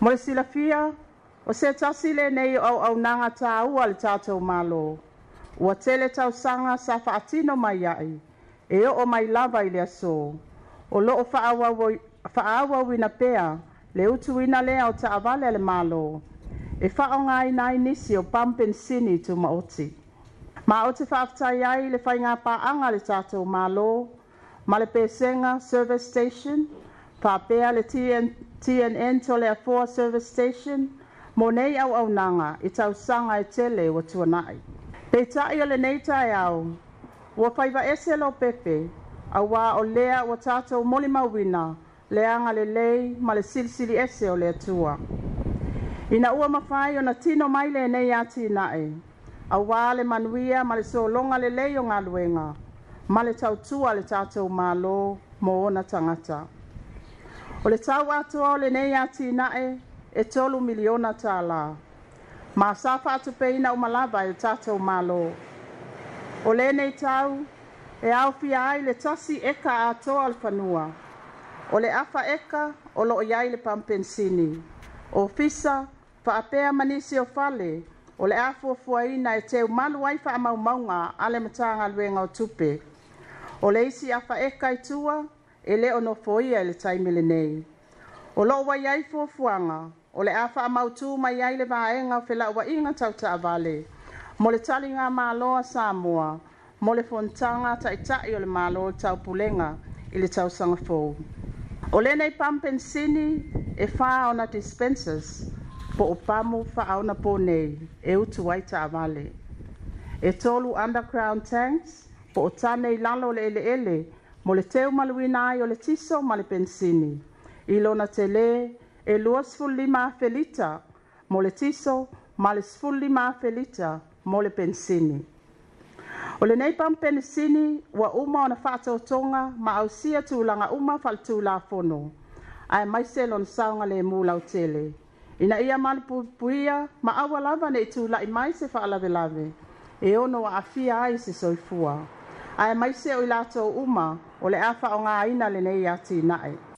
Mo le silafia, o se tasi le nei au au nanga tā ua le malo. Ua tele tau sanga sa whaatino mai ai, e o mai lava i le aso. O lo o whaawa wina pea, le utu wina lea o ta avale le malo. E whao ngai nai nisi o pampen sini tu maoti. Ma o te whaaftai ai le whai ngā paanga le tātou malo, ma le pesenga service station, whaapea le TN, TNN to le Afua service station, mo nei au au nanga i tau sanga e tele wa tuanai. Pei tai o le nei tai au, ua whaiva ese lo pepe, a wā o lea o tātou moli mawina, le anga le lei ma le silisili ese o le atua. Ina ua mawhai o na tino mai le nei ati nae, a wā le manuia ma le so longa le lei o ngā luenga, ma le tautua le tātou mālo mo ona tangata. O le tau atua o le nei ati nae e tolu miliona tala. Ma sa atu peina o malava e tatou malo. O le nei tau e au ai le tasi eka a toa al fanua. O le afa eka o lo iai le pampensini. O fisa fa apea manisi o fale o le afua fuaina e te malu ai fa amaumaunga ale matanga luenga o tupe. O le isi afa eka i tua, e le ono foia le taimile nei. O lo wai ai fuafuanga, o le afa amautu mai ai le vaenga o fela ua inga tau ta avale. Mo le tali ngā māloa Samoa, mo le fontanga ta itai o le māloa tau pulenga i le tau sanga fōu. O le nei pampen sini e wha ona dispensers, po o pamu wha auna po nei, e utu wai ta avale. E tolu underground tanks, po o tane i lalo le ele ele, mo le teu maluina ai o le tiso ma le pensini. I lona telē e lua sefululima afelita mo le tiso ma le sefululima afelita mo le pensini o lenei pamapenesini ua uma ona faatotoga ma ausia tulaga uma faaletulafono ae maise lona saoga lemu ina ia ma ma aua lava neʻi tulaʻi mai se faalavelave e ono aafia ai se soifua ae maise o i latou uma o le a faaaogāina lenei iā tinaʻe